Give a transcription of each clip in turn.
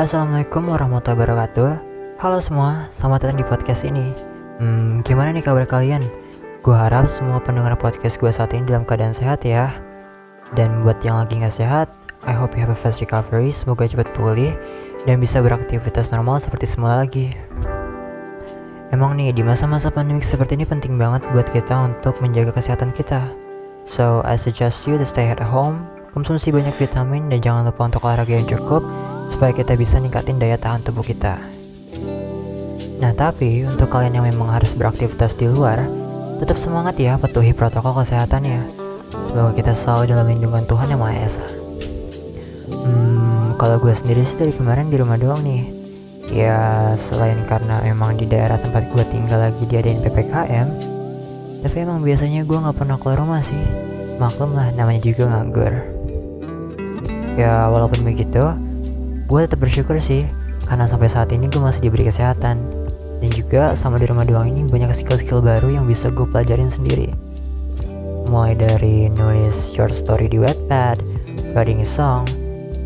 Assalamualaikum warahmatullahi wabarakatuh. Halo semua, selamat datang di podcast ini. Hmm, gimana nih kabar kalian? Gue harap semua pendengar podcast gue saat ini dalam keadaan sehat ya. Dan buat yang lagi gak sehat, I hope you have a fast recovery Semoga cepat pulih dan bisa beraktivitas normal seperti semula lagi. Emang nih, di masa-masa pandemik seperti ini penting banget buat kita untuk menjaga kesehatan kita. So, I suggest you to stay at home, konsumsi banyak vitamin, dan jangan lupa untuk olahraga yang cukup supaya kita bisa ningkatin daya tahan tubuh kita. Nah, tapi untuk kalian yang memang harus beraktivitas di luar, tetap semangat ya patuhi protokol kesehatannya. Semoga kita selalu dalam lindungan Tuhan Yang Maha Esa. Hmm, kalau gue sendiri sih dari kemarin di rumah doang nih. Ya, selain karena emang di daerah tempat gue tinggal lagi diadain PPKM, tapi emang biasanya gue nggak pernah keluar rumah sih. Maklum lah, namanya juga nganggur. Ya, walaupun begitu, gue tetap bersyukur sih karena sampai saat ini gue masih diberi kesehatan dan juga sama di rumah doang ini banyak skill-skill baru yang bisa gue pelajarin sendiri mulai dari nulis short story di Wattpad, writing song,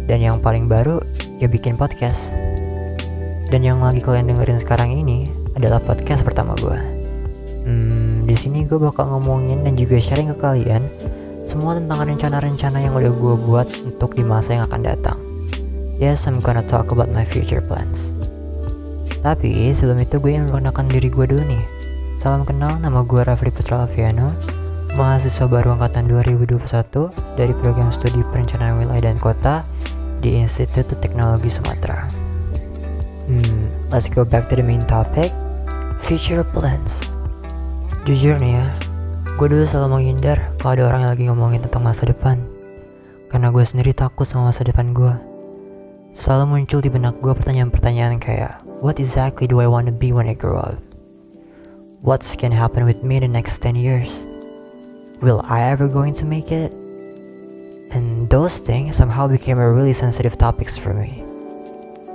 dan yang paling baru ya bikin podcast. Dan yang lagi kalian dengerin sekarang ini adalah podcast pertama gue. Hmm, di sini gue bakal ngomongin dan juga sharing ke kalian semua tentang rencana-rencana yang udah gue buat untuk di masa yang akan datang. Yes, I'm gonna talk about my future plans. Tapi sebelum itu gue ingin memperkenalkan diri gue dulu nih. Salam kenal, nama gue Rafli Putra Laviano, mahasiswa baru angkatan 2021 dari program studi perencanaan wilayah dan kota di Institut Teknologi Sumatera. Hmm, let's go back to the main topic, future plans. Jujur nih ya, gue dulu selalu menghindar kalau ada orang yang lagi ngomongin tentang masa depan. Karena gue sendiri takut sama masa depan gue. Selalu muncul di benak gue pertanyaan-pertanyaan kayak, What exactly do I want to be when I grow up? What's gonna happen with me in the next 10 years? Will I ever going to make it? And those things somehow became a really sensitive topics for me.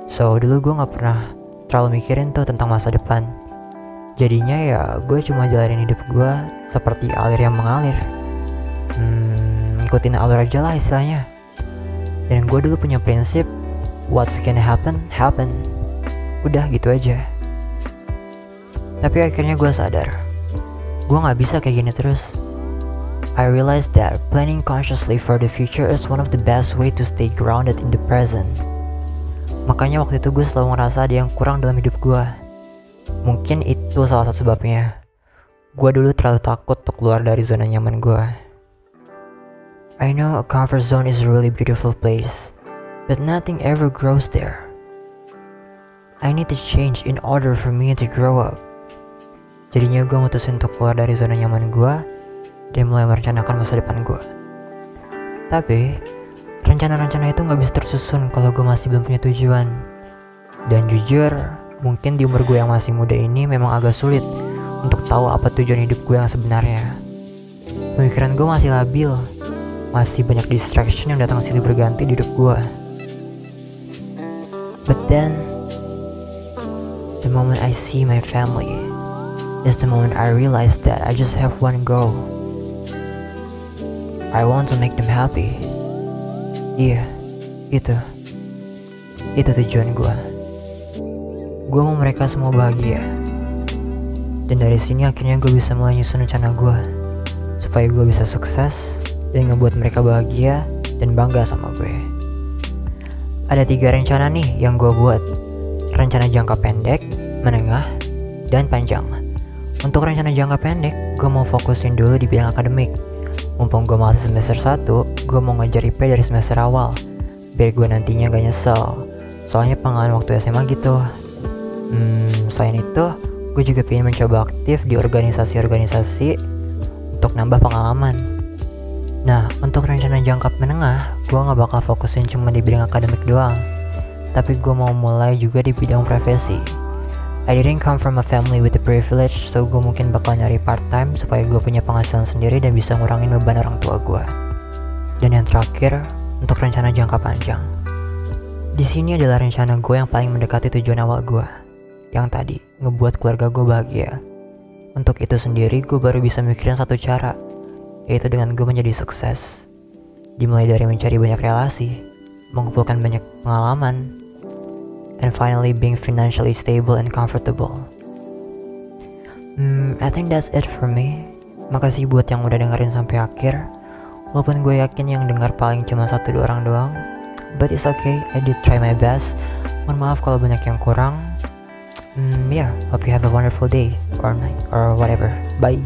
So dulu gue gak pernah terlalu mikirin tuh tentang masa depan. Jadinya ya gue cuma jalanin hidup gue seperti alir yang mengalir. Hmm, ikutin alur aja lah istilahnya. Dan gue dulu punya prinsip what's gonna happen, happen. Udah gitu aja. Tapi akhirnya gue sadar, gue gak bisa kayak gini terus. I realized that planning consciously for the future is one of the best way to stay grounded in the present. Makanya waktu itu gue selalu ngerasa ada yang kurang dalam hidup gue. Mungkin itu salah satu sebabnya. Gue dulu terlalu takut untuk keluar dari zona nyaman gue. I know a comfort zone is a really beautiful place, but nothing ever grows there. I need to change in order for me to grow up. Jadinya gue mutusin untuk keluar dari zona nyaman gue dan mulai merencanakan masa depan gue. Tapi, rencana-rencana itu gak bisa tersusun kalau gue masih belum punya tujuan. Dan jujur, mungkin di umur gue yang masih muda ini memang agak sulit untuk tahu apa tujuan hidup gue yang sebenarnya. Pemikiran gue masih labil, masih banyak distraction yang datang silih berganti di hidup gue. But then, the moment I see my family is the moment I realize that I just have one goal. I want to make them happy. Iya, itu. Itu tujuan gue. Gue mau mereka semua bahagia. Dan dari sini akhirnya gue bisa mulai nyusun rencana gue. Supaya gue bisa sukses dan ngebuat mereka bahagia dan bangga sama gue. Ada tiga rencana nih yang gue buat. Rencana jangka pendek, menengah, dan panjang. Untuk rencana jangka pendek, gue mau fokusin dulu di bidang akademik. Mumpung gue masih semester 1, gue mau ngejar IP dari semester awal. Biar gue nantinya gak nyesel. Soalnya pengalaman waktu SMA gitu. Hmm, selain itu, gue juga pengen mencoba aktif di organisasi-organisasi untuk nambah pengalaman. Nah, untuk rencana jangka menengah, gue gak bakal fokusin cuma di bidang akademik doang. Tapi gue mau mulai juga di bidang profesi. I didn't come from a family with the privilege, so gue mungkin bakal nyari part time supaya gue punya penghasilan sendiri dan bisa ngurangin beban orang tua gue. Dan yang terakhir, untuk rencana jangka panjang. Di sini adalah rencana gue yang paling mendekati tujuan awal gue, yang tadi ngebuat keluarga gue bahagia. Untuk itu sendiri, gue baru bisa mikirin satu cara, yaitu dengan gue menjadi sukses. Dimulai dari mencari banyak relasi, mengumpulkan banyak pengalaman, and finally being financially stable and comfortable. Hmm, I think that's it for me. Makasih buat yang udah dengerin sampai akhir. Walaupun gue yakin yang dengar paling cuma satu dua orang doang. But it's okay, I did try my best. Mohon maaf kalau banyak yang kurang. Hmm, yeah, hope you have a wonderful day or night or whatever. Bye.